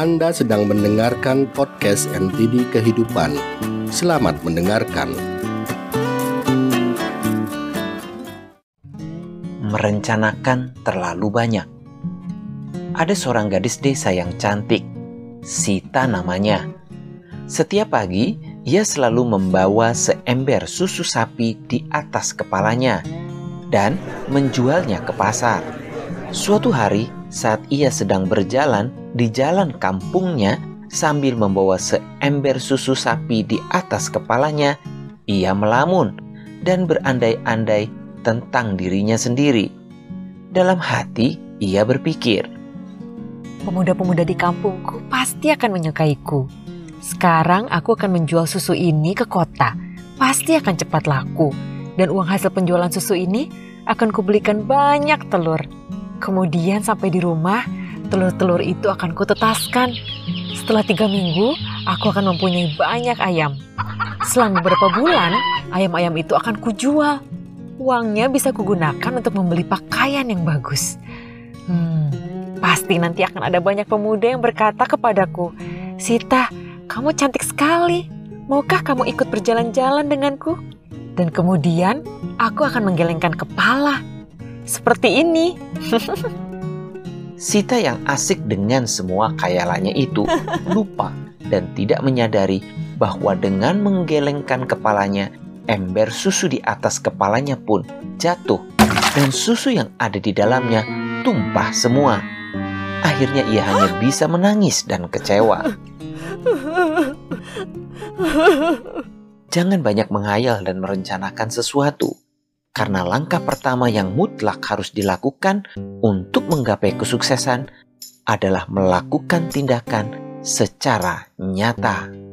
Anda sedang mendengarkan podcast NTD Kehidupan. Selamat mendengarkan. Merencanakan terlalu banyak. Ada seorang gadis desa yang cantik, Sita namanya. Setiap pagi, ia selalu membawa seember susu sapi di atas kepalanya dan menjualnya ke pasar. Suatu hari, saat ia sedang berjalan di jalan kampungnya sambil membawa seember susu sapi di atas kepalanya, ia melamun dan berandai-andai tentang dirinya sendiri. Dalam hati, ia berpikir, Pemuda-pemuda di kampungku pasti akan menyukaiku. Sekarang aku akan menjual susu ini ke kota. Pasti akan cepat laku. Dan uang hasil penjualan susu ini akan kubelikan banyak telur. Kemudian sampai di rumah, telur-telur itu akan kutetaskan. Setelah tiga minggu, aku akan mempunyai banyak ayam. Selama beberapa bulan, ayam-ayam itu akan kujual. Uangnya bisa kugunakan untuk membeli pakaian yang bagus. Hmm, pasti nanti akan ada banyak pemuda yang berkata kepadaku, Sita, kamu cantik sekali. Maukah kamu ikut berjalan-jalan denganku? Dan kemudian aku akan menggelengkan kepala seperti ini. Sita yang asik dengan semua khayalannya itu lupa dan tidak menyadari bahwa dengan menggelengkan kepalanya, ember susu di atas kepalanya pun jatuh dan susu yang ada di dalamnya tumpah semua. Akhirnya ia hanya bisa menangis dan kecewa. Jangan banyak menghayal dan merencanakan sesuatu karena langkah pertama yang mutlak harus dilakukan untuk menggapai kesuksesan adalah melakukan tindakan secara nyata.